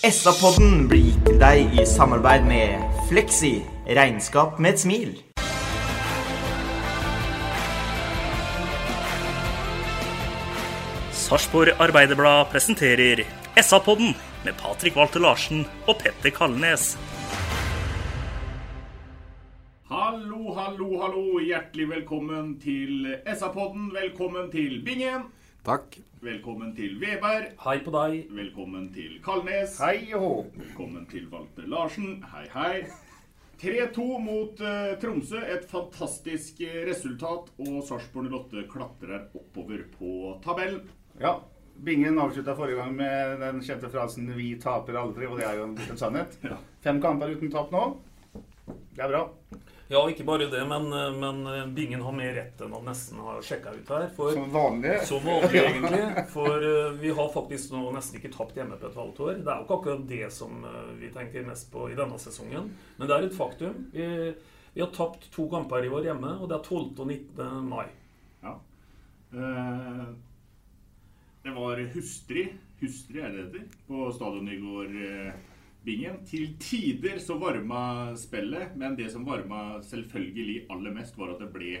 SA-podden blir gitt til deg i samarbeid med Fleksi. Regnskap med et smil. Sarpsborg Arbeiderblad presenterer SA-podden med Patrik Walter Larsen og Petter Kalnes. Hallo, hallo, hallo. Hjertelig velkommen til SA-podden. Velkommen til Bingen. Takk. Velkommen til Veberg. Hei på deg. Velkommen til Kalnes. Hei og Velkommen til Walter Larsen. Hei, hei. 3-2 mot uh, Tromsø. Et fantastisk eh, resultat. Og Sarpsborg 08 klatrer oppover på tabellen. Ja. Bingen avslutta forrige gang med den kjente frasen 'Vi taper aldri', og det er jo en liten sannhet. Ja. Fem kamper uten tap nå. Det er bra. Ja, ikke bare det, men, men Bingen har mer rett enn han nesten har sjekka ut her. For, Som vanlig. Som vanlig, egentlig. For uh, vi har faktisk nå nesten ikke tapt hjemme på et halvt år. Det er jo ikke akkurat det som uh, vi tenker mest på i denne sesongen. Men det er et faktum. Vi, vi har tapt to kamper i år hjemme, og det er 12. og 19. mai. Ja. Uh, det var hustrig, hustrig er det det heter, på stadionet i går, eh, Bingen. Til tider så varma spillet, men det som varma selvfølgelig aller mest, var at det ble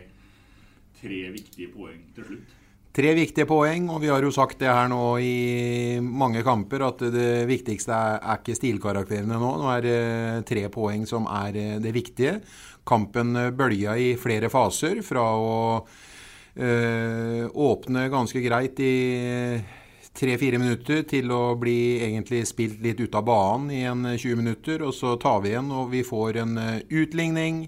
tre viktige poeng til slutt. Tre viktige poeng, og vi har jo sagt det her nå i mange kamper at det viktigste er, er ikke stilkarakterene nå. Nå er det tre poeng som er eh, det viktige. Kampen bølja i flere faser, fra å øh, åpne ganske greit i tre-fire minutter til å bli egentlig spilt litt ut av banen i en 20 minutter. Og så tar vi igjen, og vi får en eh, utligning.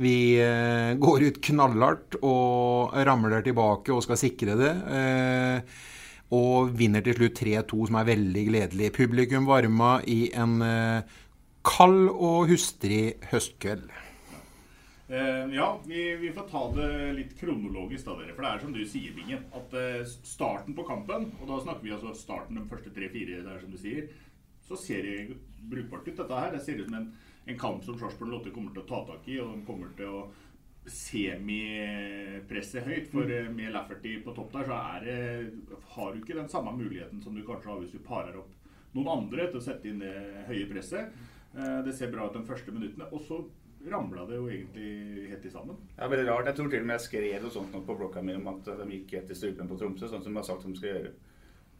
Vi eh, går ut knallhardt og ramler tilbake og skal sikre det. Eh, og vinner til slutt 3-2, som er veldig gledelig. Publikum varma i en eh, kald og hustrig høstkveld. Eh, ja, vi, vi får ta det litt kronologisk, da, dere. For det er som du sier, Bingen, at uh, starten på kampen, og da snakker vi altså starten de første tre-fire, det er som du sier, så ser det brukbart ut, dette her. Det ser ut som en, en kamp som Sarpsborg Lotte kommer til å ta tak i, og de kommer til å semipresse høyt. For uh, med Lafferty på topp der, så er har du ikke den samme muligheten som du kanskje har hvis du parer opp noen andre til å sette inn det høye presset. Det ser bra ut de første minuttene. Og så ramla det jo egentlig helt i sammen. Ja, veldig rart. Jeg tror til og med jeg skrev noe sånt på blokka mi om at de gikk etter strupen på Tromsø, sånn som de har sagt de skal gjøre.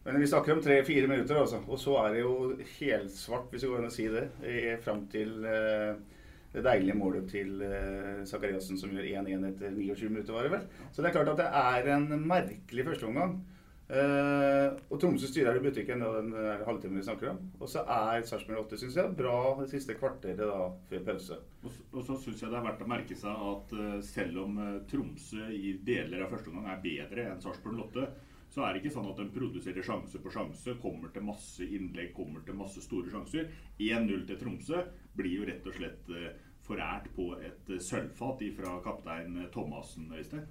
Men vi snakker om tre-fire minutter, altså. Og så er det jo helsvart, hvis det går an å si det, fram til eh, det deilige målet til Sakariassen som gjør 1-1 etter 29 minutter, var det vel. Så det er klart at det er en merkelig førsteomgang. Uh, og Tromsø styrer i butikken da, den der halvtimen vi snakker om. Og så er Sarpsborg 8 synes jeg, bra det siste kvarteret da, før pause. Og, så, og så syns jeg det er verdt å merke seg at eh, selv om eh, Tromsø i deler av første omgang er bedre enn Sarpsborg 8, så er det ikke sånn at de produserer sjanse på sjanse, kommer til masse innlegg, kommer til masse store sjanser. 1-0 til Tromsø blir jo rett og slett eh, forært på et eh, sølvfat fra kaptein eh, Thomassen, Øystein.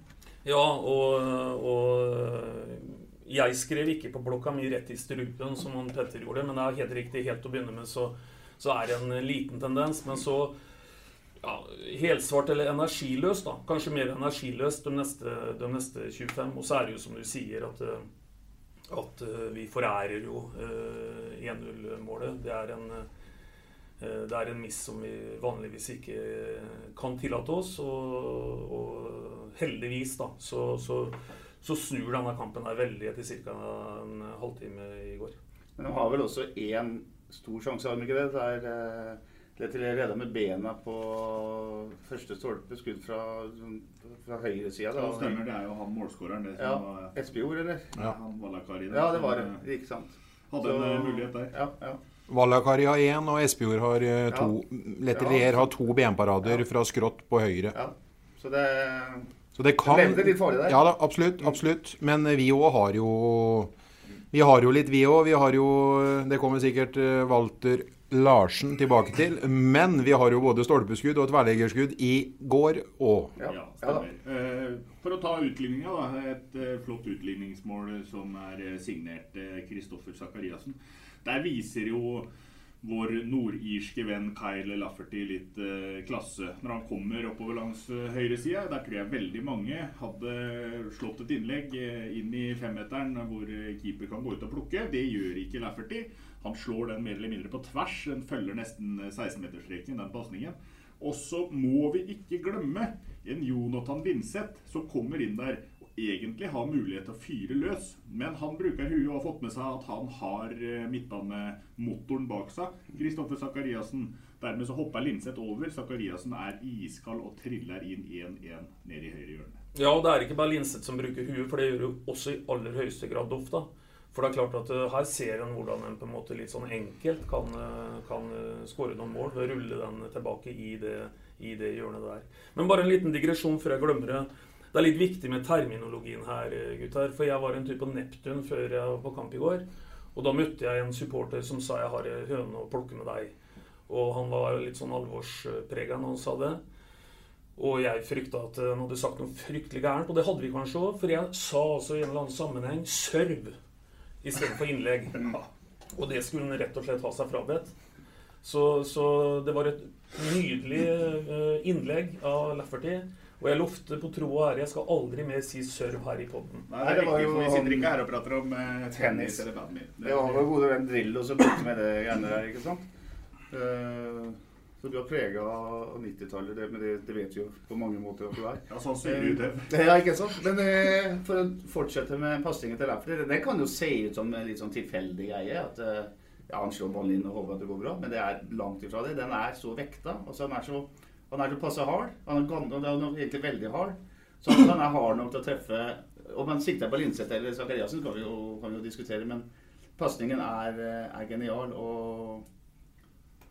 Ja, og, og jeg skrev ikke på blokka mi rett i strupen, som han Petter gjorde, men det er helt riktig. Helt å begynne med så, så er det en liten tendens. Men så ja, helsvart eller energiløst, da. Kanskje mer energiløst de neste, de neste 25. Og så er det jo som du sier, at, eh, at eh, vi forærer jo eh, 1-0-målet. Det er en eh, det er en miss som vi vanligvis ikke kan tillate oss. Og, og heldigvis, da, så, så, så snur denne kampen her veldig etter ca. en halvtime i går. Men de har vel også én stor sjanse, har de ikke det? Der Letelier redda med bena på første stolpe, skudd fra, fra høyresida. Ja, stemmer. Det er jo han målskåreren. Det Ja. var Espejord, eller? Ja. Han Valakari. Ja, det var det. Ikke sant. Hadde en eh, mulighet der. Ja, ja. Valakari har én, og Espejord har to. to. Letelier Ja. har to benparader fra skrått på høyre. Ja. Så det Så det kan Det litt farlig der. Ja da, absolutt. absolutt. Men vi òg har jo Vi har jo litt, vi òg. Vi har jo Det kommer sikkert eh, Walter Larsen tilbake til. Men vi har jo både stolpeskudd og tverrleggerskudd i går òg. Ja, stemmer. Eh, For å ta utligninga, da. Et eh, flott utligningsmål som er eh, signert Kristoffer Sakariassen. Der viser jo vår nordirske venn Kyle Lafferty litt eh, klasse når han kommer oppover langs eh, høyresida. Der tror jeg veldig mange hadde slått et innlegg eh, inn i femmeteren hvor eh, keeper kan gå ut og plukke. Det gjør ikke Lafferty. Han slår den mer eller mindre på tvers. Den følger nesten 16-meterstreken, den pasningen. Og så må vi ikke glemme en Jonathan Vinseth som kommer inn der egentlig har mulighet til å fyre løs. Men han bruker huet og har fått med seg at han har eh, midtbanemotoren bak seg. Kristoffer Sakariassen. Dermed så hopper Linseth over. Sakariassen er iskald og triller inn 1-1 ned i høyre hjørne. Ja, og det er ikke bare Linseth som bruker huet, for det gjør jo også i aller høyeste grad Doff. For det er klart at uh, her ser en hvordan en på en måte litt sånn enkelt kan, uh, kan skåre noen mål ved å rulle den tilbake i det, i det hjørnet der. Men bare en liten digresjon før jeg glemmer det. Det er litt viktig med terminologien her, gutter. For jeg var en tur på Neptun før jeg var på kamp i går. Og da møtte jeg en supporter som sa jeg har en høne å plukke med deg. Og han var litt sånn alvorsprega når han sa det. Og jeg frykta at han hadde sagt noe fryktelig gærent, og det hadde vi kanskje òg. For jeg sa altså i en eller annen sammenheng 'serv' istedenfor innlegg. Og det skulle han rett og slett ha seg frabedt. Så, så det var et nydelig eh, innlegg av Lafferty. Og jeg lovte på tro og ære jeg skal aldri mer si serv her i poden. Nei, det er riktig, for vi sitter ikke her og prater om eh, tennis eller badminton. Det var vår gode venn Drillo som begynte med det greiene der, ikke sant? Uh, så du har prega av 90-tallet, det, men det, det vet vi jo på mange måter at du er. Ja, sånn ser du det. Ja, ikke sant? Men eh, for å fortsette med passingen til Lafferty, det, det kan jo se ut som en litt sånn tilfeldig greie. at eh, ja, Han slår ballen inn og håper at det går bra, men det er langt ifra det. Den er så vekta. altså den er så, han er så passe hard. Han er, han er egentlig veldig hard. Så han er hard nok til å treffe Om han sikter på Linseth eller Zakariassen, kan kan vi jo diskutere, men pasningen er, eh, er genial. og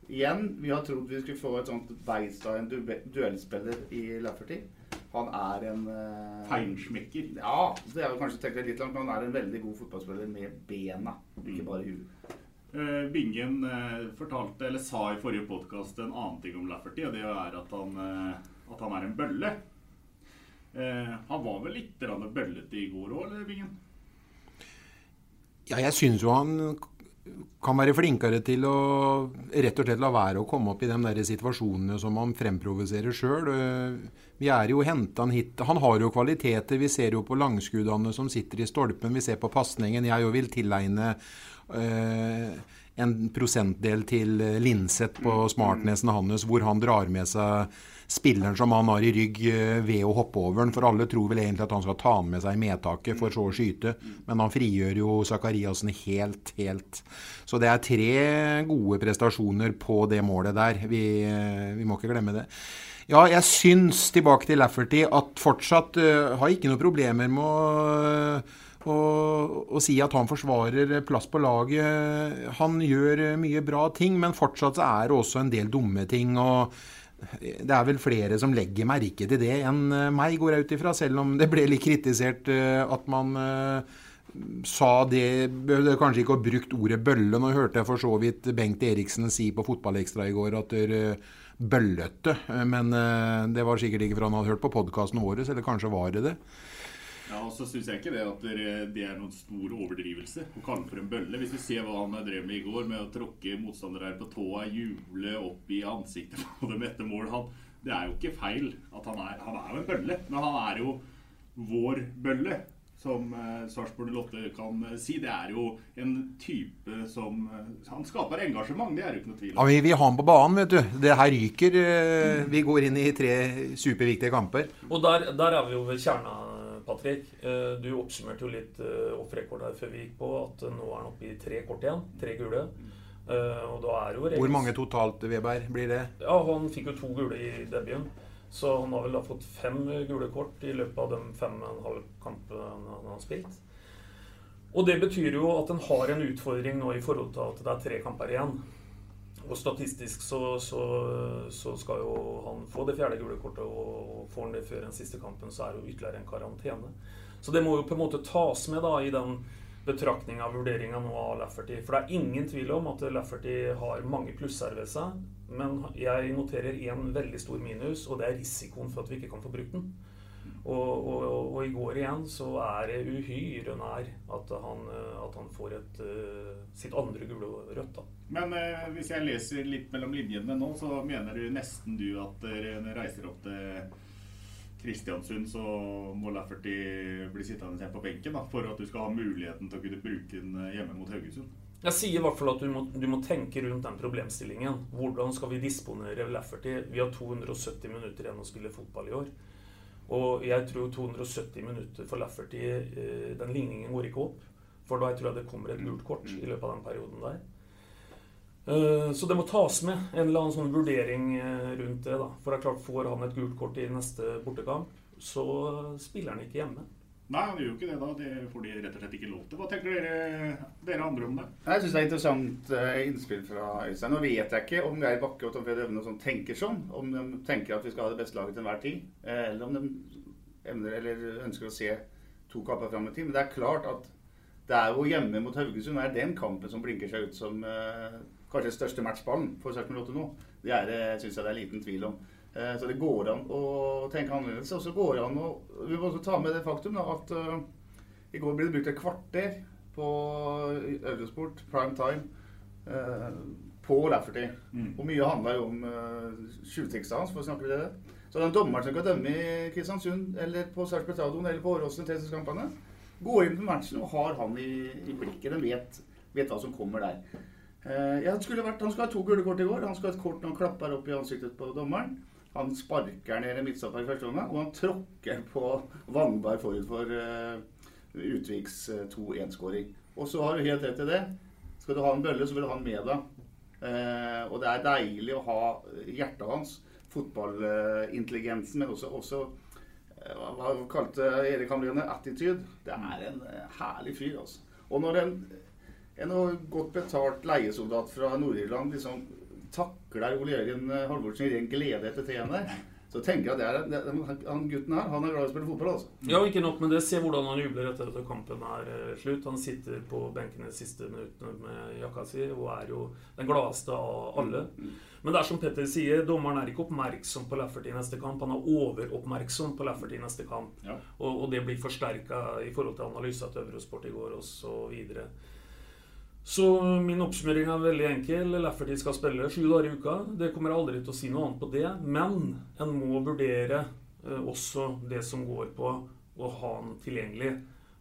Igjen, vi har trodd vi skulle få et sånt beist av en du duellspiller i Lafferty. Han er en uh, Feinschmecker. Ja, det er jo kanskje tenkt litt langt, men han er en veldig god fotballspiller med bena, ikke bare huet. Eh, Bingen eh, fortalte, eller sa i forrige podkast en annen ting om Lafferty, og det er at han, eh, at han er en bølle. Han var vel litt bøllete i går òg, eller Bingen? Ja, jeg syns jo han kan være flinkere til å rett og slett la være å komme opp i de der situasjonene som han fremprovoserer sjøl. Vi er jo henta hit Han har jo kvaliteter. Vi ser jo på langskuddene som sitter i stolpen. Vi ser på pasningen. Jeg jo vil tilegne en prosentdel til Linseth på smartnesen hans, hvor han drar med seg spilleren som han har i rygg eh, ved å hoppe over den. For alle tror vel egentlig at han skal ta han med seg i medtaket for så å skyte. Men han frigjør jo Zakariassen helt, helt. Så det er tre gode prestasjoner på det målet der. Vi, eh, vi må ikke glemme det. Ja, jeg syns, tilbake til Lafferty, at fortsatt uh, har ikke noen problemer med å å, å si at han forsvarer plass på laget. Han gjør mye bra ting, men fortsatt er det også en del dumme ting. og det er vel flere som legger merke til det enn meg, går jeg ut ifra. Selv om det ble litt kritisert at man sa det Behøvde kanskje ikke å brukt ordet bølle. Nå hørte jeg for så vidt Bengt Eriksen si på Fotballekstra i går at det bøllete. Men det var sikkert ikke for han hadde hørt på podkasten Årets, eller kanskje var det det. Ja, og så syns jeg ikke det at det er noen stor overdrivelse å kalle for en bølle. Hvis vi ser hva han drev med i går, med å tråkke motstandere her på tåa, juble opp i ansiktet på dem etter mål han, Det er jo ikke feil at han er Han er jo en bølle, men han er jo vår bølle. Som uh, Sarpsborg 08 kan uh, si. Det er jo en type som uh, Han skaper engasjement, det er jo ikke noe tvil om. Ja, vi har ha han på banen, vet du. Det her ryker. Vi går inn i tre superviktige kamper. Og der, der er vi jo ved kjerna, Patrick. Du oppsummerte jo litt off record her før vi gikk på at nå er han oppe i tre kort igjen. Tre gule. Og da er jo Hvor mange totalt, Weber, blir det? Ja, Han fikk jo to gule i debuten. Så han har vel da fått fem gule kort i løpet av de fem og en halv kampene han har spilt. Og det betyr jo at en har en utfordring nå i forhold til at det er tre kamper igjen. Og statistisk så, så, så skal jo han få det fjerde gule kortet, og får han det før den siste kampen, så er det jo ytterligere en karantene. Så det må jo på en måte tas med da i den betraktninga av vurderinga nå av Lafferty. For det er ingen tvil om at Lafferty har mange plusser ved seg. Men jeg noterer én veldig stor minus, og det er risikoen for at vi ikke kan få brukt den. Og, og, og, i går igjen så er det uhyre nær at han, at han får et, uh, sitt andre gule rødt. da. Men eh, hvis jeg leser litt mellom linjene nå, så mener du nesten du at dere reiser opp til Kristiansund, så må Lafferty bli sittende igjen på benken da, for at du skal ha muligheten til å kunne bruke den eh, hjemme mot Haugesund? Jeg sier i hvert fall at du må, du må, tenke rundt den problemstillingen. Hvordan skal vi disponere Lafferty? Vi har 270 minutter igjen å spille fotball i år. Og jeg tror 270 minutter for Lafferty, eh, den ligningen går ikke opp. For da tror jeg det kommer et gult kort i løpet av den perioden der. Eh, så det må tas med en eller annen sånn vurdering eh, rundt det. da. For det er klart, Får han et gult kort i neste bortekamp, så spiller han ikke hjemme. Nei, han gjør jo ikke det da. Det får de rett og slett ikke lov til. Hva tenker dere, dere andre om det? Jeg syns det er interessant eh, innspill fra Øystein. Nå vet jeg ikke om Geir Bakke og Tom Fred Øvne sånn tenker sånn. Om de tenker at vi skal ha det beste laget til enhver tid. Eller om de evner eller ønsker å se to kamper fram i tid. Men det er klart at det er jo hjemme mot Haugesund er den kampen som blinker seg ut som kanskje den største matchballen for Sarpsborg 8 nå. Det det syns jeg det er liten tvil om. Eh, så det går an å tenke annerledes. Og så går det an å Vi må også ta med det faktum da, at uh, i går ble det brukt et kvarter på Eurosport prime time uh, på Lafferty. Mm. Og mye handla jo om uh, hans, for å snakke videre. Så den dommeren som kan dømme i Kristiansund eller på Sarpsborg Stadion eller på Åråsen i treningskampene, går inn på matchen og har han i, i blikket. Den vet, vet hva som kommer der. Uh, vært, han skulle ha to gule kort i går. Han skulle ha et kort når han klapper opp i ansiktet på dommeren. Han sparker ned en midtstopper i første omgang, og han tråkker på Vangberg forut for uh, Utviks uh, eh, 2-1-skåring. Og så har du helt rett i det. Skal du ha en bølle, så vil du ha en med deg. Uh, og det er deilig å ha hjertet hans, fotballintelligensen, men også, også hva kalte Erik Hamrene attitude. Det er en herlig fyr, altså. Og når en en godt betalt leiesoldat fra Nord-Irland liksom takler Ole Jørgen eh, Halvorsen i ren glede etter t der, så tenker jeg at det er, det, han gutten her han er glad i å spille fotball. altså. Ja, ikke nok med det. Se hvordan han jubler etter at kampen er eh, slutt. Han sitter på benken de siste minuttene med jakka si og er jo den gladeste av alle. Men det er som Petter sier, dommeren er ikke oppmerksom på Lafferty i neste kamp. Han er overoppmerksom på Lafferty i neste kamp. Ja. Og, og, det blir forsterka i forhold til analysa til Eurosport i går osv. Så min oppsummering er veldig enkel. Lafferty skal spille sju dager i uka. Det kommer jeg aldri til å si noe annet på det. Men en må vurdere eh, også det som går på å ha han tilgjengelig.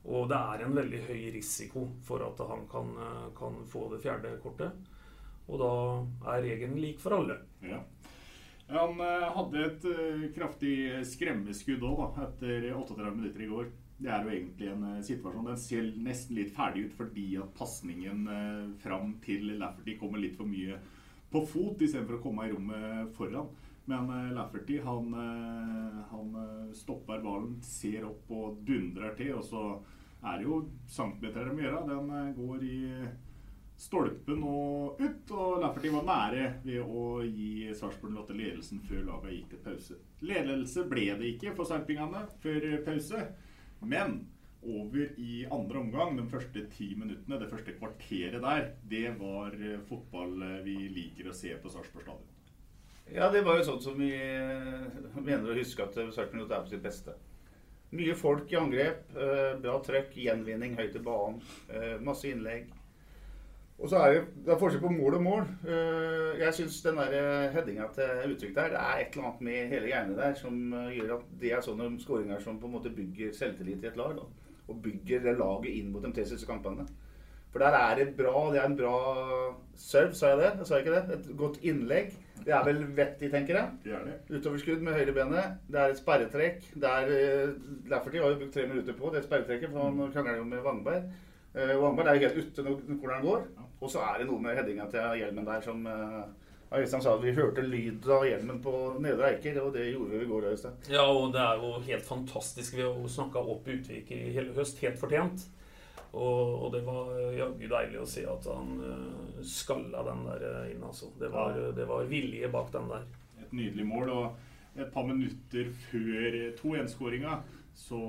Og det er en veldig høy risiko for at han kan, eh, kan få det fjerde kortet. Og da er regelen lik for alle. Ja. Han eh, hadde et kraftig skremmeskudd òg, etter 38 minutter i går. Det er jo egentlig en uh, situasjon. Den ser nesten litt ferdig ut fordi at pasningen uh, fram til Lafferty kommer litt for mye på fot istedenfor å komme i rommet foran. Men uh, Lafferty han, han stopper ballen, ser opp og dundrer til. Og så er det jo centimeter de gjøre. Den går i stolpen og ut. Og Lafferty var nære ved å gi Sarpsborg Lotte ledelsen før laget gikk til pause. Ledelse ble det ikke for sarpingene før pause. Men over i andre omgang, de første ti minuttene, det første kvarteret der, det var eh, fotball eh, vi liker å se på Sarpsborg stadion. Ja, det var jo sånn som vi eh, mener å huske at Sarpsborg er på sitt beste. Mye folk i angrep, bra trøkk, gjenvinning høyt i banen, masse innlegg. Og så er det, det er forskjell på mål og mål. Jeg syns den der headinga til uttrykk der, det er et eller annet med hele greiene der som gjør at det er sånne skåringer som på en måte bygger selvtillit i et lag. Da. Og bygger det laget inn mot de tre siste kampene. For der er det bra Det er en bra serve, sa jeg det? Jeg sa ikke det? Et godt innlegg. Det er vel vettig, tenker jeg. Utoverskudd med høyrebenet. Det er et sperretrekk. Det er, Lafferty har jo brukt tre minutter på det sperretrekket, for han krangler jo med Wangberg. Uh, Wangberg er jo helt ute når corneren går. Og så er det noe med headinga til hjelmen der som uh, Øystein sa at vi hørte lyd av hjelmen på Nedre Eiker, og det gjorde vi i går. Øystein. Ja, og det er jo helt fantastisk. Vi har snakka opp Utvik i hele høst, helt fortjent. Og, og det var jaggu deilig å se at han uh, skalla den der inn, altså. Det var, ja. det var vilje bak den der. Et nydelig mål. Og et par minutter før 2-1-skåringa så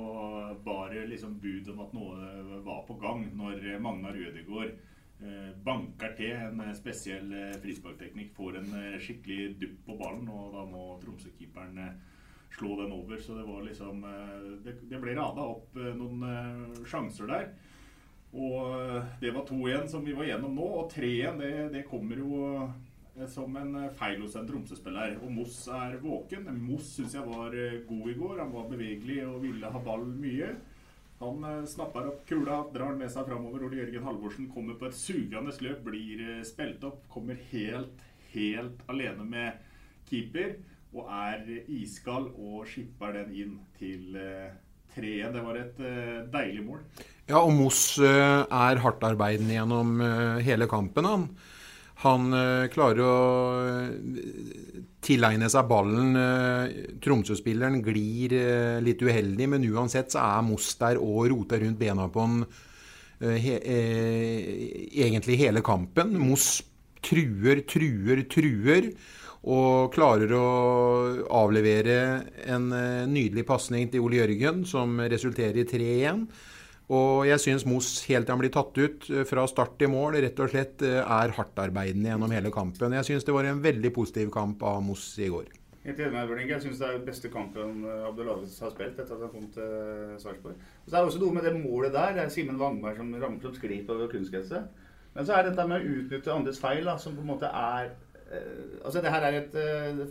bar det liksom bud om at noe var på gang når Magnar Rødegård eh, banker til en spesiell eh, frisparkteknikk, får en eh, skikkelig dupp på ballen, og da må Tromsø-keeperen slå den over. Så det var liksom Det, ble rada opp noen sjanser der. Og det var 2-1 som vi var gjennom nå, og 3-1 det, det kommer jo som en eh, feil hos en Tromsø-spiller. Og Moss er våken. Moss syns jeg var eh, god i går. Han var bevegelig og ville ha ball mye. Han snapper opp kula, drar den med seg framover. Ole Jørgen Halvorsen kommer på et sugende løp, blir spilt opp, kommer helt, helt alene med keeper. Og er iskald og skipper den inn til 3-1. Det var et deilig mål. Ja, og Moss er hardtarbeidende gjennom hele kampen, han. Han uh, klarer å uh, tilegne seg ballen. Uh, Tromsø-spilleren glir litt uheldig, men uansett så er Moss der og roter rundt bena på han he egentlig hele kampen. Moss truer, truer, truer. Og klarer å avlevere en nydelig pasning til Ole Jørgen, som resulterer i 3-1. Og jeg syns Moss helt til han blir tatt ut eh, fra start til mål, rett og slett eh, er hardtarbeidende gjennom hele kampen. Jeg syns det var en veldig positiv kamp av Moss i går. Jeg syns det er den beste kampen Abdelaziz har spilt etter at han kom til Sarpsborg. Så det er også noe med det målet der. Det er Simen Wangberg som rammer opp sklir på kunstgresset. Men så er det dette med å utnytte andres feil, da, som på en måte er eh, Altså, det her er et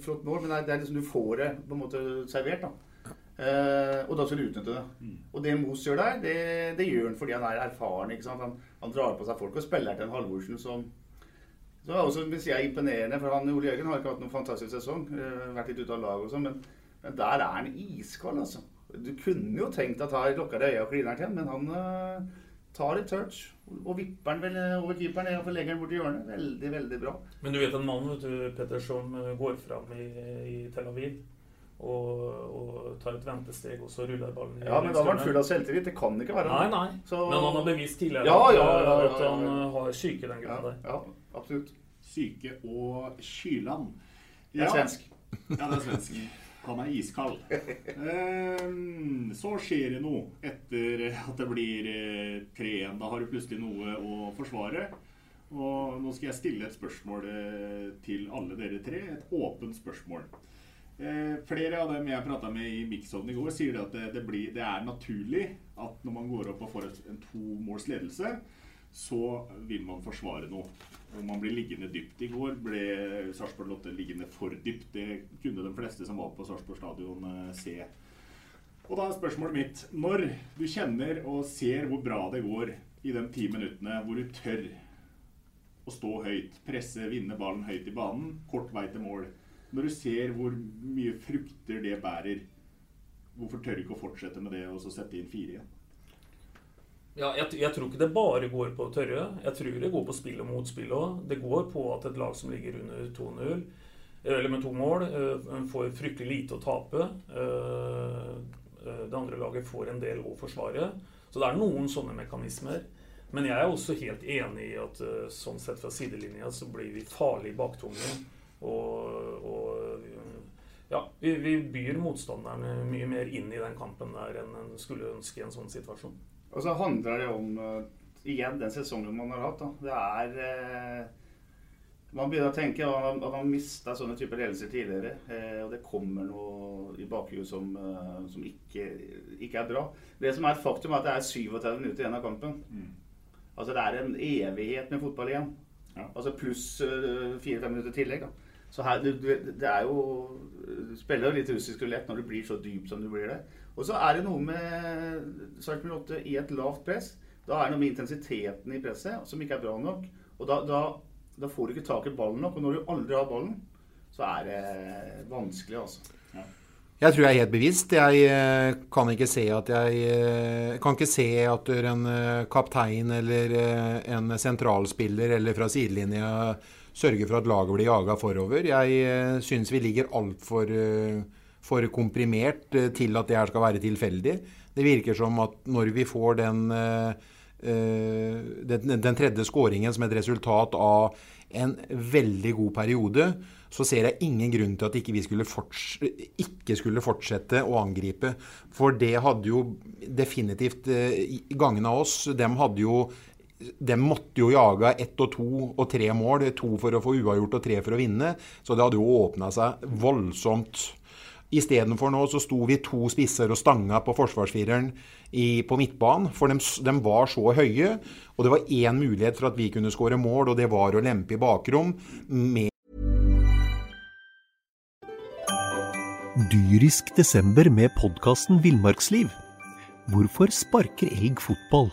flott mål, men det er, det er liksom du får det på en måte servert. da. Uh, og da skal du utnytte det. Mm. Og det Moos gjør der, det, det, gjør han fordi han er erfaren. Han, han drar på seg folk og spiller til en Halvorsen som Så er også hvis jeg, er imponerende. For han Ole Jørgen har ikke hatt noen fantastisk sesong. Uh, vært litt ute av lag og sånn. Men, men, der er han iskald, altså. Du kunne jo tenkt at han lukka øya og kliner til, men han uh, tar et touch og vipper den vel over keeperen og legger den bort i hjørnet. Veldig, veldig bra. Men du vet en mann vet du, Petter, som går fram i, i Tel Aviv og, og, tar et ventesteg, og så ruller ballen Ja, men da var han full av selvtillit. Det kan ikke være Nei, nei. Så... Men han har bevist tidligere ja, ja, ja, at han har syke den grunnen der. Ja, absolutt. Syke og Kyland. Det er svensk. Ja, det er svensk. Han er iskald. Ehm, så skjer det noe etter at det blir 3-1. Eh, da har du plutselig noe å forsvare. Og nå skal jeg stille et spørsmål eh, til alle dere tre. Et åpent spørsmål. Eh, flere av dem jeg prata med i Mixovn i går, sier at det, det, blir, det, er naturlig at når man går opp og får en tomåls ledelse, så vil man forsvare noe. Og man blir liggende dypt. I går ble Sarpsborg Lotte liggende for dypt. Det kunne de fleste som var på Sarpsborg stadion eh, se. Og da er spørsmålet mitt Når du kjenner og ser hvor bra det går i de ti minuttene hvor du tør å stå høyt, presse, vinne ballen høyt i banen, kort vei til mål når du ser hvor mye frukter det bærer, hvorfor tør du ikke å fortsette med det og så sette inn fire igjen? Ja, jeg, jeg, tror ikke det bare går på tørre. Jeg tror det går på spill og motspill òg. Det går på at et lag som ligger under 2-0, eller med to mål, eh, får fryktelig lite å tape. Eh, eh, det andre laget får en del å forsvare. Så det er noen sånne mekanismer. Men jeg er også helt enig i at sånn sett fra sidelinja så blir vi farlig baktunge. Og, og ja, vi, vi, byr motstanderne mye mer inn i den kampen der enn en skulle ønske i en sånn situasjon. Og så handler det om uh, igjen den sesongen man har hatt. Da. Det er uh, Man begynner å tenke at man, man mista sånne typer ledelser tidligere. Eh, og det kommer noe i bakhuet som, som ikke, ikke, er bra. Det som er et faktum, er at det er 37 minutter igjen av kampen. Mm. Altså Det er en evighet med fotball igjen. Ja. Altså pluss fire-fem minutter tillegg. da. Så her, du, det, er jo Du spiller jo litt russisk rulett når du blir så dyp som du blir det. Og så er det noe med Sarpsborg 8 i et lavt press. Da er det noe med intensiteten i presset som ikke er bra nok. Og da, da, da får du ikke tak i ballen nok. Og når du aldri har ballen, så er det vanskelig, altså. Ja. Jeg tror jeg er helt bevisst. Jeg eh, kan ikke se at jeg eh, kan ikke se at en eh, kaptein eller en sentralspiller eller fra sidelinja sørger for at laget blir jaga forover. Jeg syns vi ligger altfor for komprimert til at det her skal være tilfeldig. Det virker som at når vi får den, den, den tredje skåringen som et resultat av en veldig god periode, så ser jeg ingen grunn til at ikke vi skulle ikke skulle fortsette å angripe. For det hadde jo definitivt eh, Gangene av oss, dem hadde jo de måtte jo jage ett og to og tre mål. To for å få uavgjort og tre for å vinne. Så det hadde jo åpna seg voldsomt. Istedenfor nå så sto vi to spisser og stanga på forsvarsfireren i, på midtbanen. For de, de, var så høye. Og det var én mulighet for at vi kunne skåre mål, og det var å lempe i bakrom med dyrisk desember med podkasten Villmarksliv. Hvorfor sparker elg fotball?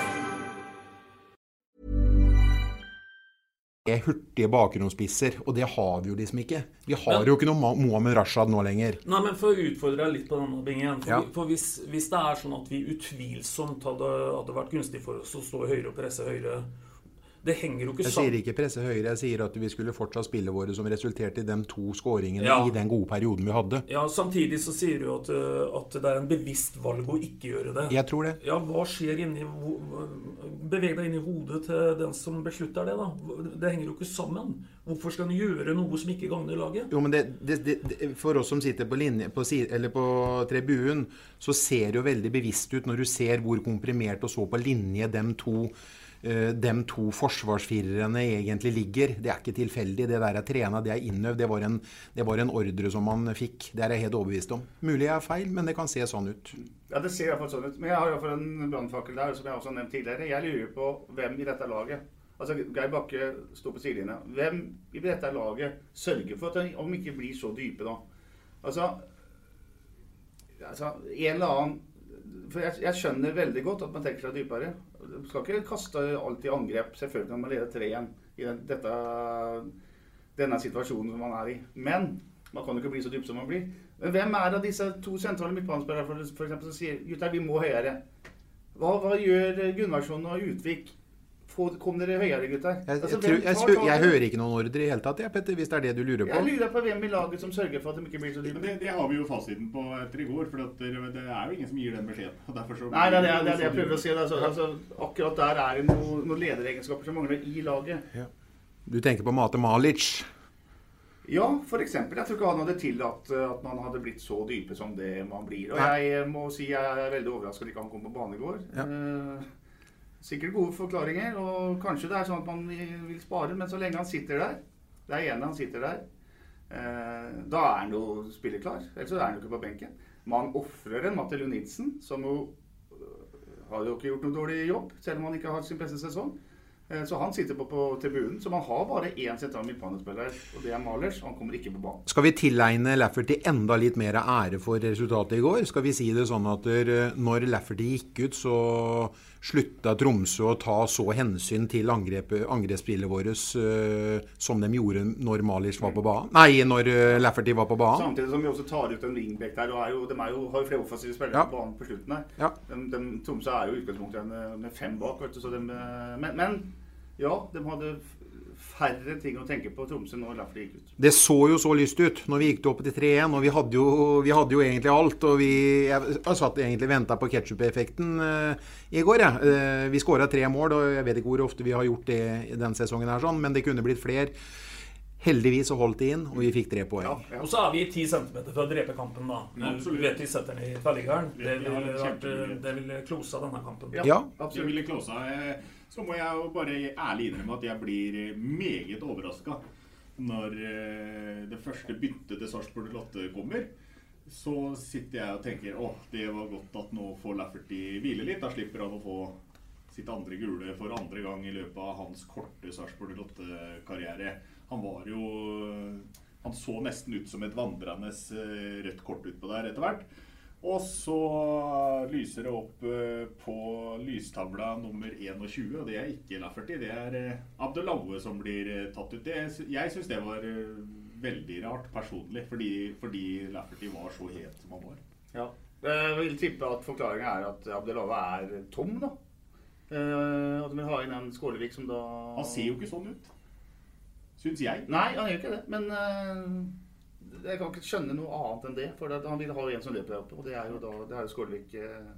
Hurtige bakgrunnsspisser, og det har vi jo liksom ikke. Vi har men, jo ikke noe Mohammed Rashad nå lenger. Nei, men For å utfordre deg litt på denne bingen. For, ja. for hvis, hvis, det er sånn at vi utvilsomt hadde, hadde vært gunstig for oss å stå høyere og presse høyre det henger jo ikke sammen. Jeg sier ikke presse høyre, jeg sier at vi skulle fortsatt spille våre som resulterte i de to skåringene ja. i den gode perioden vi hadde. Ja, Samtidig så sier du at, eh, at, det er en bevisst valg å ikke gjøre det. Jeg tror det. Ja, Hva skjer inni Beveg deg inn i hodet til den som beslutter det, da. Det henger jo ikke sammen. Hvorfor skal en gjøre noe som ikke gagner laget? Jo, men det, det, det, For oss som sitter på, linje, på, eller på tribunen, så ser det jo veldig bevisst ut når du ser hvor komprimert og så på linje dem to dem to forsvarsfirerne egentlig ligger. Det er ikke tilfeldig. Det der er trena, det er innøvd. Det var, en, det var en ordre som man fikk. Det er jeg helt overbevist om. Mulig jeg er feil, men det kan se sånn ut. Ja, det ser iallfall sånn ut. Men jeg har iallfall en brannfakkel der, som jeg også har nevnt tidligere. Jeg lurer på hvem i dette laget Altså, Geir Bakke sto på sidelinja. Hvem i dette laget sørger for at de ikke blir så dype, da? Altså, altså En eller annen For jeg, jeg skjønner veldig godt at man tenker seg dypere. Skal ikke kaste alt i angrep. Selvfølgelig kan man lede 3-1 i dette, denne situasjonen som man er i. Men man kan jo ikke bli så dyp som man blir. Men hvem er av disse to sentrale midtbanespillerne som sier gutter, vi må høyere? Hva, hva gjør Gunnarsson og Utvik? Kom dere høyere, gutter. Jeg, altså, jeg, jeg, jeg, jeg hører ikke noen ordre i hele tatt, jeg, Petter, hvis det er det du lurer på. Jeg lurer på hvem i laget som sørger for at de ikke blir så dype. Det, det, har vi jo fasiten på etter i går, for det, det, er jo ingen som gir den beskjeden. Nei, det er det, det, jeg prøver å si. Altså, altså, akkurat der er det noen noe lederegenskaper som mangler i laget. Ja. Du tenker på Mate Malic? Ja, f.eks. Jeg tror ikke han hadde tillatt eh, at man hadde blitt så dype som det man blir. Og jeg må si jeg er veldig overraska at ikke han kom på bane i går. Ja. Uh, Sikkert gode forklaringer, og kanskje det er sånn at man vil spare, men så lenge han sitter der Det er ene han sitter der. Eh, da er han jo spilleklar. Ellers er han jo ikke på benken. Man ofrer en Matte Lunidsen, som jo øh, har jo ikke gjort noe dårlig jobb, selv om han ikke har sin beste sesong. Eh, så han sitter på, på tribunen. Så man har bare én sentral midtbanespiller, og det er Malers. Han kommer ikke på banen. Skal vi tilegne Lafferty enda litt mer ære for resultatet i går? Skal vi si det sånn at eh, når Lafferty gikk ut, så slutta Tromsø å ta så hensyn til angrepsspillet vårt uh, som de gjorde når Malic var på banen? Nei, når uh, Lafferty var på banen. Samtidig som vi også tar ut en wingback der. og er jo, De er jo, har jo flere offensive spillere ja. på banen på slutten her. Ja. De, de, Tromsø er jo i utgangspunktet med fem bak. vet du, så de, men, men ja, de hadde færre ting å tenke på Tromsø når Lafferty gikk ut. Det så jo så lyst ut når vi gikk opp til 3-1, og vi hadde, jo, vi hadde, jo, egentlig alt. Og vi jeg, jeg satt egentlig og venta på ketsjup-effekten uh, i går, jeg. Ja. Uh, vi skåra tre mål, og jeg vet ikke hvor ofte vi har gjort det i denne sesongen, her, sånn, men det kunne blitt flere. Heldigvis så holdt de inn, og vi fikk tre poeng. Ja, ja. Og så er vi ti centimeter fra å drepe kampen, da. Du vet vi setter den i tverrliggeren. Det ville vil klosa denne kampen. Ja, absolutt. Det ville klosa. Eh, så må jeg jo bare ærlig innrømme at jeg blir meget overraska når eh, det første byttet til Sarpsborg Lotte kommer. Så sitter jeg og tenker å, det var godt at nå får Lafferty hvile litt. Da slipper han å få sitt andre gule for andre gang i løpet av hans korte Sarpsborg Lotte-karriere. Han var jo Han så nesten ut som et vandrende eh, rødt kort utpå der etter hvert. Og så lyser det opp eh, på lystavla nummer 21, og det er ikke Lafferty. Det er eh, Abdelaue som blir eh, tatt ut. Det, jeg syns det var veldig rart personlig, fordi, fordi Lafferty var så het som han var. Ja. Jeg vil tippe at forklaringa er at Abdelaue er tom, da. At vi har inn en Skålevik som da Han ser jo ikke sånn ut. Syns jeg. Nei, han gjør ikke det. Men jeg kan ikke skjønne noe annet enn det. For han vil ha en som løper der oppe, og det er jo da det er Skålevik eh,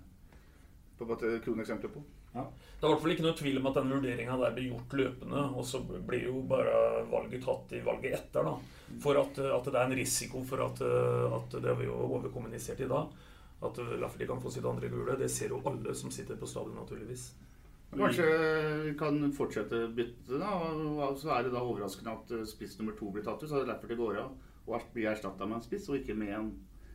på et kroneksempel på. Ja. Det er i hvert fall ikke noe tvil om at den vurderinga der blir gjort løpende. Og så blir jo bare valget tatt i valget etter, da. For at, at det er en risiko for at, at det har vi jo overkommunisert i dag. At Lafferty kan få sitt andre gule. Det ser jo alle som sitter på stadion, naturligvis. Kanskje vi kan fortsette byttet, da. Og så er det da overraskende at spiss nummer to blir tatt ut. Så Lafferty går av og blir erstatta med en spiss, og ikke med en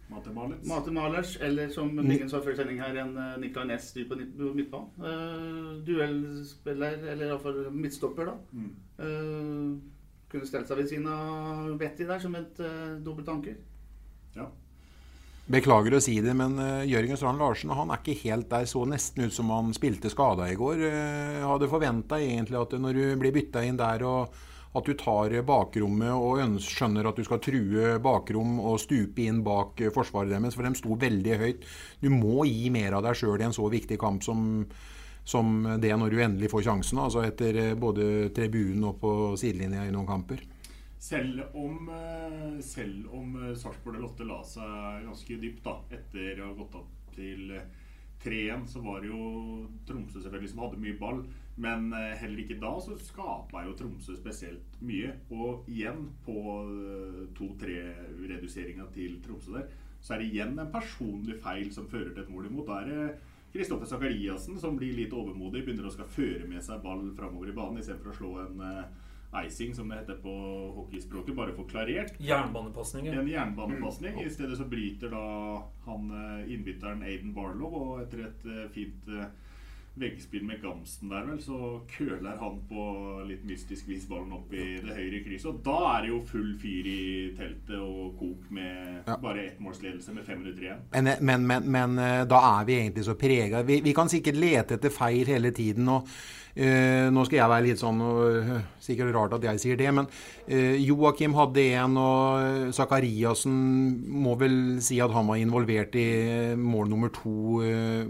Matemalers. Matemalers eller som Bingen sa før sending her, en uh, Nicolay Næss på midtbanen. Uh, duellspiller, eller iallfall midtstopper, da. Mm. Uh, kunne stelt seg ved siden av Betty der som et uh, dobbelt anker. Ja. Beklager å si det, men uh, Jørgen Strand Larsen han er ikke helt der. Så nesten ut som han spilte skada i går. Uh, hadde forventa egentlig at når du blir bytta inn der og at du tar bakrommet og skjønner at du skal true bakrom og stupe inn bak forsvaret deres, for de sto veldig høyt. Du må gi mer av deg sjøl i en så viktig kamp som, som, det når du endelig får sjansen. Altså etter både tribunen og på sidelinja i noen kamper. Selv om, eh, selv om Sarpsborg Lotte la seg ganske dypt da, etter å ha gått opp til 3-1, så var det jo Tromsø selvfølgelig som hadde mye ball. Men eh, heller ikke da så skapa jo Tromsø spesielt mye. Og igjen, på 2-3-reduseringa eh, til Tromsø der, så er det igjen en personlig feil som fører til et mål imot. Da er det Kristoffer Sakariassen som blir litt overmodig, begynner å skal føre med seg ball framover i banen istedenfor å slå en uh, icing, som det heter på hockeyspråket, bare for klarert. Jernbanepasning. En jernbanepasning. I stedet så bryter da han innbytteren Aiden Barlow, og etter et fint veggspill med Gamsten der, vel, så køler han på litt mystisk vis ballen opp i det høyre krysset. Og da er det jo full fyr i teltet og kok med ja. bare ettmålsledelse med fem minutter igjen. Men, men, men, men, eh, da er vi egentlig så prega. Vi, vi, kan sikkert lete etter feil hele tiden. og Uh, nå skal jeg være litt sånn og, Sikkert rart at jeg sier det, men eh, Joakim hadde en, og Sakariassen må vel si at han var involvert i mål nummer to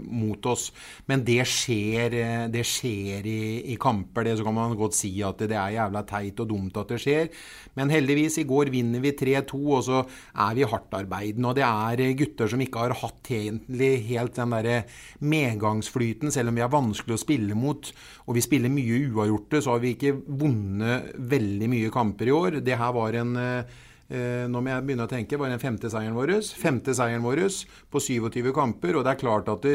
mot oss. Men det skjer, det skjer i, i, kamper. Det så kan man godt si at det er jævla teit og dumt at det skjer. Men heldigvis, i går vinner vi 3-2, og så er vi hardtarbeidende. Og det er gutter som ikke har hatt egentlig helt den derre medgangsflyten, selv om vi er vanskelig å spille mot. og vi vi spiller mye uavgjorte, så har vi ikke vunnet veldig mye kamper i år. Det her var en eh, nå må jeg begynne å tenke, var den femte seieren vår. Femte seieren vår på 27 kamper. Og det er klart at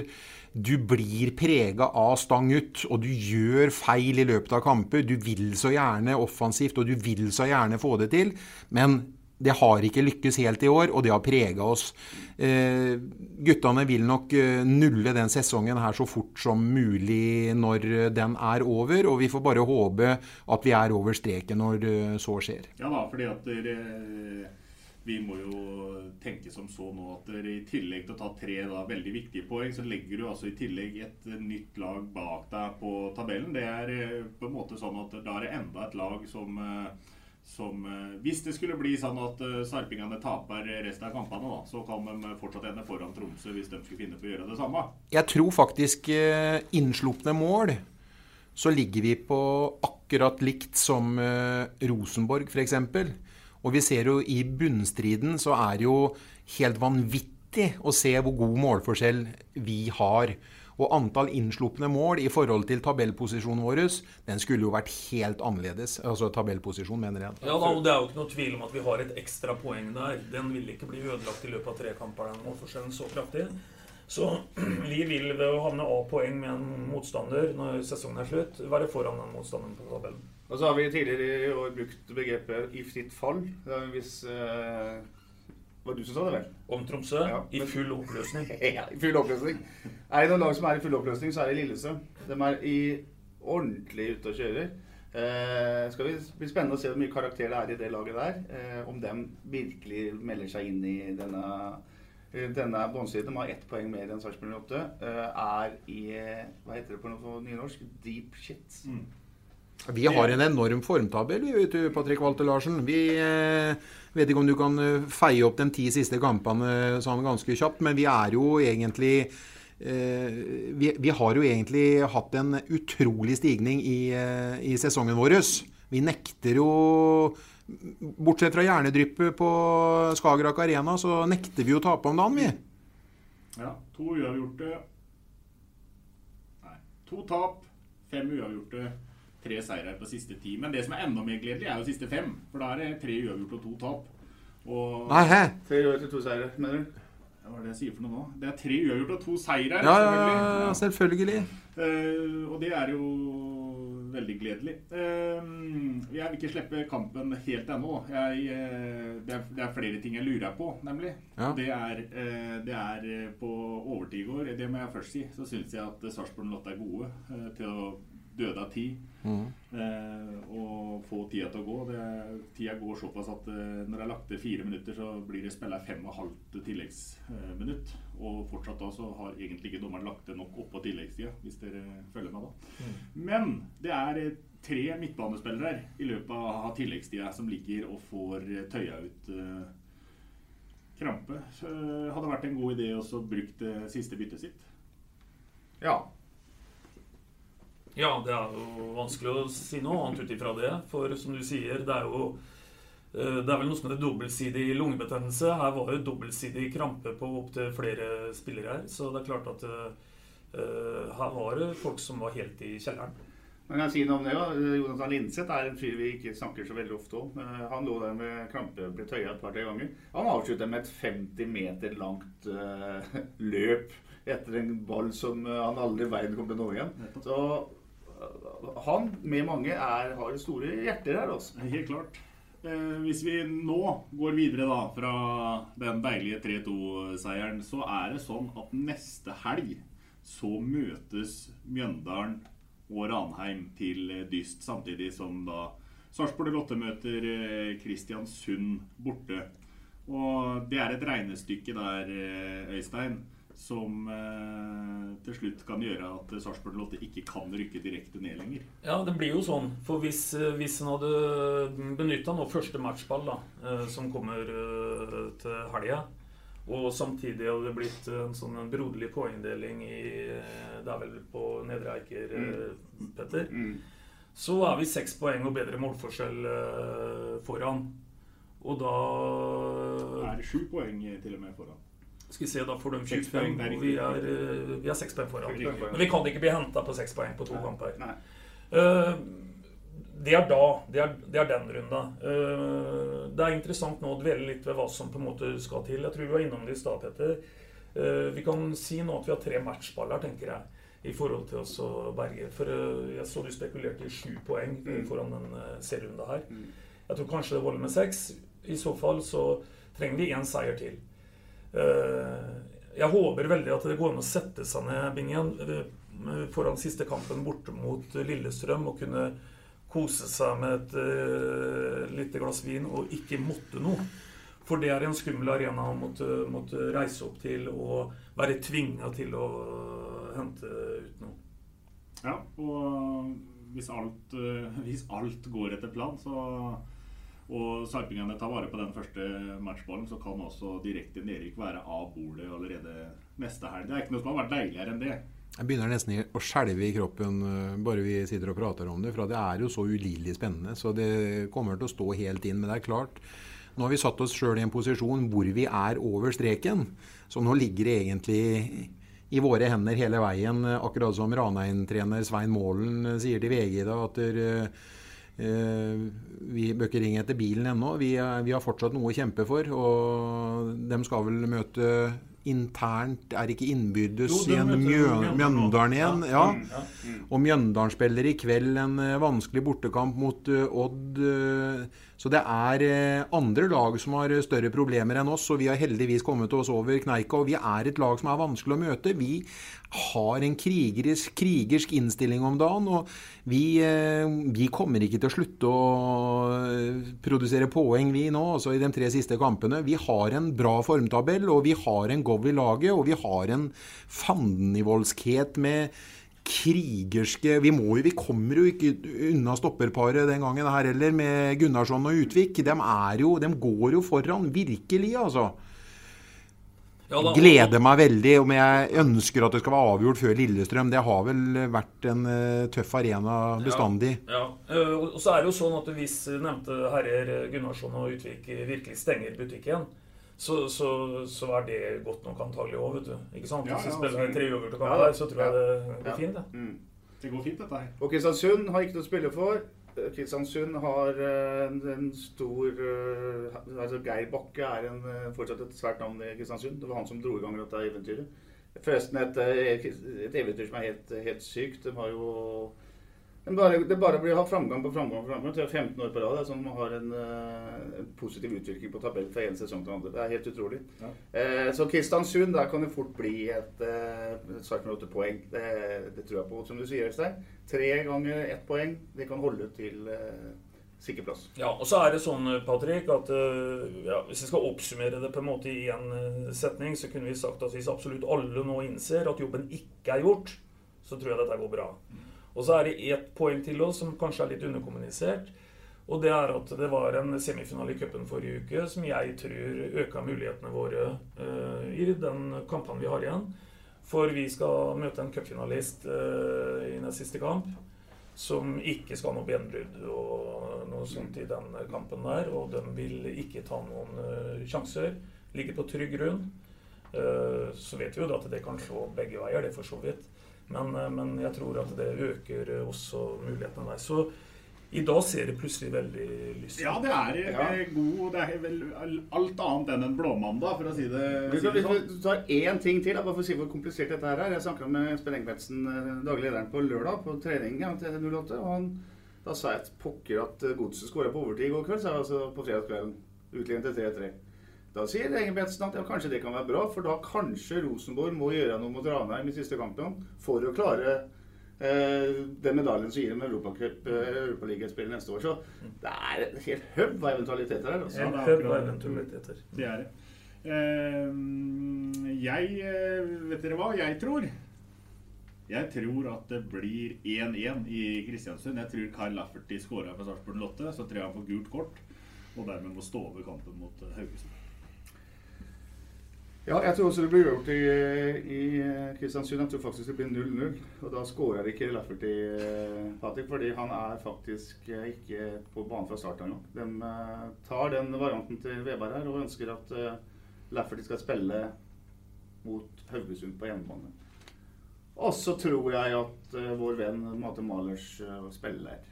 du blir prega av stang ut, og du gjør feil i løpet av kamper. Du vil så gjerne offensivt, og du vil så gjerne få det til. Men det har ikke lykkes helt i år, og det har prega oss. Eh, guttene vil nok eh, nulle den sesongen her så fort som mulig når den er over, og vi får bare håpe at vi er over streken når eh, så skjer. Ja da, fordi at dere, vi må jo tenke som så nå at dere i tillegg til å ta tre da, veldig viktige poeng, så legger du altså i tillegg et nytt lag bak deg på tabellen. Det er eh, på en måte sånn at da er det enda et lag som eh, som eh, Hvis det skulle bli sånn at uh, sarpingene taper resten av kampene, da, så kan de fortsatt ende foran Tromsø hvis de skulle finne på å gjøre det samme. Jeg tror faktisk innslupne mål så ligger vi på akkurat likt som Rosenborg f.eks. Og vi ser jo i bunnstriden så er det jo helt vanvittig å se hvor god målforskjell vi har. Og antall innslupne mål i forhold til tabellposisjonen vår, den skulle jo vært helt annerledes. Altså tabellposisjon, mener jeg. Ja, da, og Det er jo ikke noe tvil om at vi har et ekstra poeng der. Den vil ikke bli ødelagt i løpet av tre kamper, den målforskjellen så kraftig. Så vi vil ved å havne A-poeng med en motstander når sesongen er slutt, være foran den motstanderen på tabellen. Og så har vi tidligere i år brukt begrepet 'i fritt fall'. Hvis eh, var du som sa det, vel? Om Tromsø? Ja, I full oppløsning. ja, i full oppløsning. Er det noen lag som er i full oppløsning, så er det Lillestrøm. De er i ordentlig ute og kjører. Eh, skal vi bli spennende å se hvor mye karakter det er i det laget der. Eh, om de virkelig melder seg inn i denne, eh, denne båndstriden. De har ett poeng mer enn Sarpsborg 8. Eh, er i eh, Hva heter det på noe nynorsk? Deep shit. Vi har en enorm formtabell, vi, vet du, Patrick Walter Larsen. Vi eh, vet ikke om du kan eh, feie opp de ti siste kampene sånn ganske kjapt, men vi er jo egentlig eh, vi, vi har jo egentlig hatt en utrolig stigning i, eh, i sesongen vår. Vi nekter jo Bortsett fra hjernedryppet på Skagerrak Arena, så nekter vi jo å tape om dagen, vi. Ja, to uavgjorte. Nei, to tap, fem uavgjorte, tre seire på siste ti. Men det som er enda mer gledelig, er jo siste fem. For da er det tre uavgjorte og to tap. Og Nei, hæ? Tre uavgjorte, to seire, mener du? Hva er det jeg sier for noe nå? Det er tre uavgjort og to seire. Ja, ja, selvfølgelig. Uh, og det er jo veldig gledelig. Uh, jeg vil ikke slippe kampen helt ennå. Jeg, uh, det, er, det er flere ting jeg lurer på, nemlig. Ja. Det, er, det er på overtid i går. Det må jeg først si. Så syns jeg at Sarpsborg Lotte er gode til å døde av tid. Mm. Eh, og få tida til å gå. Det, tida går såpass at eh, når det er lagt til fire minutter, så blir det spilla fem og halvt tilleggsminutt. og fortsatt da så har egentlig ikke dommeren lagt det nok oppå tilleggstida, hvis dere følger med da. Men det er eh, tre midtbanespillere i løpet av tilleggstida som ligger og får eh, tøya ut krampe. Så, det hadde vært en god idé å bruke det siste byttet sitt. Ja. Ja, det er jo vanskelig å si noe annet ut ifra det. For som du sier, det er jo eh, det er vel noe som heter dobbeltsidig lungebetennelse. Her var jo dobbeltsidig krampe på opptil flere spillere her. Så det er klart at uh, her var det folk som var helt i kjelleren. Man kan si noe om det, ja. Jonathan Linseth er en fyr vi ikke snakker så veldig ofte om. Han lå der med krampe, ble tøya et par-tre ganger. Han avsluttet med et 50 meter langt uh, løp etter en ball som han aldri i verden kom til å nå igjen. Så han, med mange, er, har store hjerter her, Også. Helt klart. Eh, hvis vi nå går videre da fra den deilige 3-2-seieren, så er det sånn at neste helg så møtes Mjøndalen og Ranheim til dyst, samtidig som da Sarpsborg Lotte møter eh, Kristiansund borte. Og det er et regnestykke der, eh, Øystein, som eh, til slutt kan gjøre at Sarpsborg Lotte ikke kan rykke direkte ned lenger. Ja, det blir jo sånn. For hvis, eh, hvis en hadde benytta nå første matchball, da, eh, som kommer eh, til helga, og samtidig hadde det blitt en sånn broderlig poengdeling i eh, Det er vel på Nedre Eiker, mm. Petter. Så er vi seks poeng og bedre målforskjell eh, foran. Og da Er det sju poeng til og med foran? Skal vi se, da får de Seks 25, poeng, er og vi har er, eh, vi er seks poeng foran. Men vi kan ikke bli henta på seks poeng på to kamper. Uh, det er da. Det er, det er den runda. Uh, det er interessant nå å dvele litt ved hva som på en måte skal til. Jeg tror vi var innom det i stad, Petter. Uh, vi kan si nå at vi har tre matchballer, tenker jeg, i forhold til oss og berge. For uh, jeg så du spekulerte i sju poeng Mm. foran den eh, serierunda her. Jeg tror kanskje det holder med seks. I så fall så trenger vi én seier til. Eh, Jeg håper veldig at det går an å sette seg ned Bingen, eh, foran siste kampen borte mot Lillestrøm og kunne kose seg med et uh, lite glass vin og ikke måtte noe. For det er en skummel arena å måtte, måtte reise opp til og være tvinga til å hente ut noe. Ja, og hvis alt, eh, hvis alt går etter plan, så og sarpingene tar vare på den første matchballen, så kan også direkte nedrykk være av bordet allerede neste helg. Det er ikke noe som har vært deiligere enn det. Jeg begynner nesten å skjelve i kroppen eh, bare vi sitter og prater om det. For det er jo så ulidelig spennende. Så det kommer til å stå helt inn. Men det er klart, nå har vi satt oss sjøl i en posisjon hvor vi er over streken. Så nå ligger det egentlig i våre hender hele veien. Akkurat som Ranheim-trener Svein Målen eh, sier til VG da, at der, eh, vi bør ikke ringe etter bilen ennå. Vi, er- vi har fortsatt noe å kjempe for. Og de skal vel møte internt, er ikke innbyrdes igjen Mjø Mjøndalen igjen? Ja. Ja. Mm, ja. Mm. Og Mjøndalen spiller i kveld en eh, vanskelig bortekamp mot eh, Odd. Eh, Så det er eh, andre lag som har større problemer enn oss, og vi har heldigvis kommet oss over kneika. Og vi er et lag som er vanskelig å møte. Vi har en krigerisk, krigersk innstilling om dagen, og vi, eh, vi, kommer ikke til å slutte å eh, produsere poeng, vi nå, altså i de tre siste kampene. Vi har en bra formtabell, og vi har en gov i laget, og vi har en fandenivoldskhet med krigerske Vi, må, vi kommer jo ikke unna stopperparet den gangen her heller, med Gunnarsson og Utvik. De, jo, de går jo foran, virkelig, altså. Ja, da, Gleder meg veldig, om jeg ønsker at det skal være avgjort før Lillestrøm. Det har vel vært en uh, tøff arena bestandig. Ja, ja. Uh, og så er det jo sånn at hvis nevnte herrer Gunnarsson og Utvik virkelig stenger butikken, så, så, så, er det godt nok antagelig òg, vet du. Ikke sant? Hvis vi ja, spiller tre uavgjorte kamper, så tror jeg det går fint, det. Mm. Det går fint, dette her. Og Kristiansund har ikke noe å spille for. Kristiansund har eh, en, en stor uh, altså Geir Bakke er en, eh, fortsatt et svært navn i Kristiansund. Det var han som dro i gang dette eventyret. Forresten et, et eventyr som er helt, helt sykt. De har jo men bare, det bare blir å ha framgang på framgang på framgang. Det er 15 år på rad er sånn man har en, uh, en, positiv utvikling på tabell fra én sesong til andre. Det er helt utrolig. Ja. Uh, så Kristiansund, der kan det fort bli et uh, sak med åtte poeng. Det, det, tror jeg på. Som du sier, Øystein. Tre ganger ett poeng. Det kan holde til uh, sikker plass. Ja, og så er det sånn, Patrick, at ja, hvis jeg skal oppsummere det på en måte i en setning, så kunne vi sagt at hvis absolutt alle nå innser at jobben ikke er gjort, så tror jeg dette går bra. Mm. Og så er det ett poeng til oss som kanskje er litt underkommunisert. Og det er at det var en semifinale i cupen forrige uke som jeg tror øka mulighetene våre uh, i den kampen vi har igjen. For vi skal møte en cupfinalist uh, i nest siste kamp som ikke skal ha noe benbrudd og noe sånt i den kampen der. Og de vil ikke ta noen uh, sjanser. Ligger på trygg grunn. så vet vi jo at det kan slå begge veier, det for så vidt. Men, eh, men, jeg tror at det øker også mulighetene der. Så i dag ser det plutselig veldig lyst ut. Ja, det er ja. god Det er vel alt annet enn en blåmandag, for å si det Hvis du sånn. tar én ting til, bare for å si hvor komplisert dette her er. Jeg snakka med Espen Engebretsen, eh, daglig lederen, på lørdag på trening til 08. og han, Da sa jeg at pokker at Godset skåra på overtid i går kveld, sa jeg altså på fredagskvelden. Utlignet til 3-3. Da sier Engebretsen at ja, kanskje det kan være bra, for da kanskje Rosenborg må gjøre noe mot Ranheim i siste kampen for å klare eh, den medaljen som gir dem Europacup, eh, Europaligaspill neste år. Så det er et helt høv av eventualiteter her. Altså. En høv av eventualiteter. Det er det. Uh, jeg Vet dere hva jeg tror? Jeg tror at det blir 1-1 i Kristiansund. Jeg tror Kyle Lafferty skåra for Sarpsborg 8. Så tror jeg han får gult kort og dermed må stå over kampen mot Haugesund. Ja, jeg tror også det blir gjort i, i, Kristiansund. Jeg tror faktisk det blir 0-0. Og da skårer ikke Lafferty, eh, Patrick, fordi han er faktisk eh, ikke på banen fra start engang. De tar den varianten til Veberg her og ønsker at Lafferty skal spille mot Haugesund på hjemmebane. Og så tror jeg at vår venn Mate Malers spiller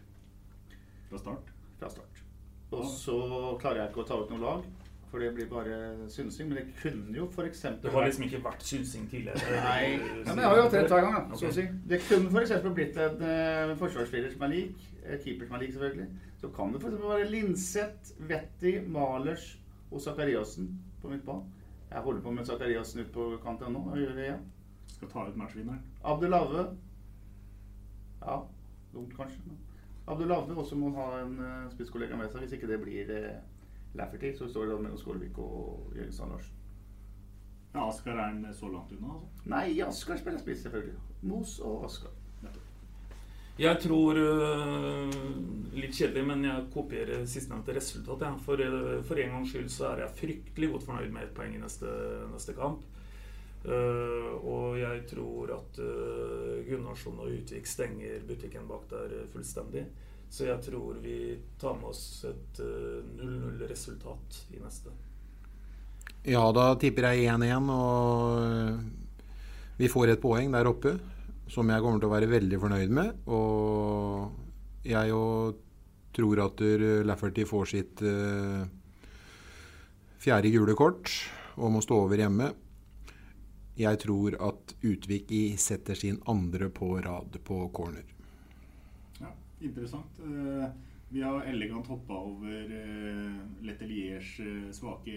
Fra start? Fra start. Og så klarer jeg ikke å ta ut noe lag. For det blir bare synsing. Men det kunne jo f.eks. Det har liksom ikke vært synsing tidligere? Nei, ja, men jeg har jo hatt rett hver gang. Da, så å si. Det kunne f.eks. blitt en uh, forsvarsspiller som er lik. Keeper som er lik, selvfølgelig. Så kan det f.eks. være Linseth, Vetti, Malers og Zakariassen på midtbanen. Jeg holder på med Zakariassen ut på kanten nå. og gjør det igjen. Skal ta ut matchvinneren. Abdelave. Ja, dumt kanskje. Abdelave også må ha en uh, spisskollega med seg hvis ikke det blir uh, Lafferty, så står det mellom Skålvik og Jørgen Strand Larsen. Ja, Askar er han så langt unna? altså? Nei, Askar spiller spiss, selvfølgelig. Mos og Askar. Jeg tror uh, Litt kjedelig, men jeg kopierer sistnevnte resultat. Ja. For, uh, for, en gangs skyld så er jeg fryktelig godt fornøyd med ett poeng i neste, neste kamp. Uh, og jeg tror at Gunnarsson og Utvik stenger butikken bak der fullstendig. Så jeg tror vi tar med oss et 0-0-resultat eh, i neste. Ja, da tipper jeg 1-1, og eh, vi får et poeng der oppe som jeg kommer til å være veldig fornøyd med. Og jeg jo tror at Lafferty får sitt uh, fjerde gule kort og må stå over hjemme. Jeg tror at Utvik setter sin andre på rad på corner interessant. Eh, Vi har elegant hoppa over uh, Leteliers uh, svake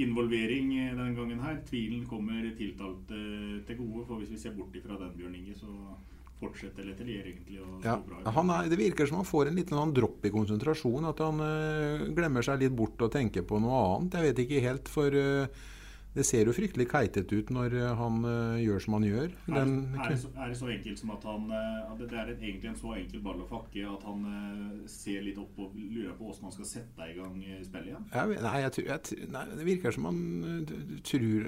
involvering denne gangen her. Tvilen kommer tiltalte til gode, for hvis vi ser bort ifra den, Bjørn Inge, så fortsetter Letelier egentlig å ja, er, Det virker som han får en liten sånn dropp i konsentrasjon. At han glemmer seg litt bort og tenker på noe annet. Jeg vet ikke helt, for det ser jo fryktelig keitete ut når eh, han uh, gjør som han gjør. Den, er, det så, er, det så, enkelt som at han uh, Det er en, egentlig en så enkel ball å fakke at han uh, ser litt opp og lurer på hvordan han skal sette i gang spillet igjen? Jeg, nei, jeg, jeg, nei, det virker som han tror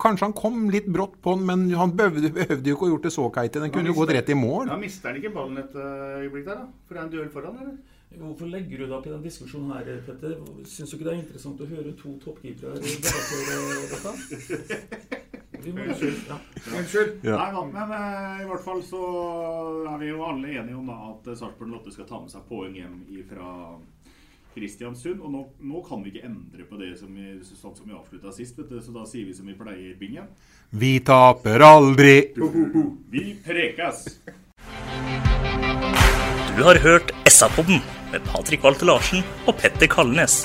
Kanskje han kom litt brått på den, men han behøvde, behøvde jo ikke å gjort det så keitete. Den kunne jo gått rett i mål. Da mister han ikke ballen et øyeblikk der, da? For det er en duell foran, eller? Hvorfor legger du deg opp i den diskusjonen her, Petter? Syns du ikke det er interessant å høre to toppkeepere debattere dette? Unnskyld. Ja. Unnskyld. Ja. Nei, men uh, i hvert fall så er vi jo alle enige om da, at Sarpsborg Lotte skal ta med seg poeng hjem fra Kristiansund. Og nå, nå, kan vi ikke endre på det som vi, sånn som vi avslutta sist, vet du. så da sier vi som vi pleier, Bingen. Vi taper aldri. Vi prekas. Du har hørt SA-podden med Patrik Walter Larsen og Petter Kalnes.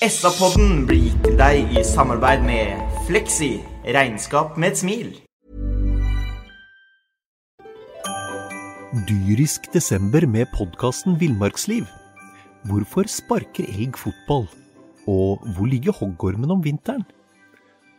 SA-podden blir gitt til deg i samarbeid med Fleksi regnskap med et smil. Dyrisk desember med podkasten Villmarksliv. Hvorfor sparker elg fotball? Og hvor ligger hoggormen om vinteren?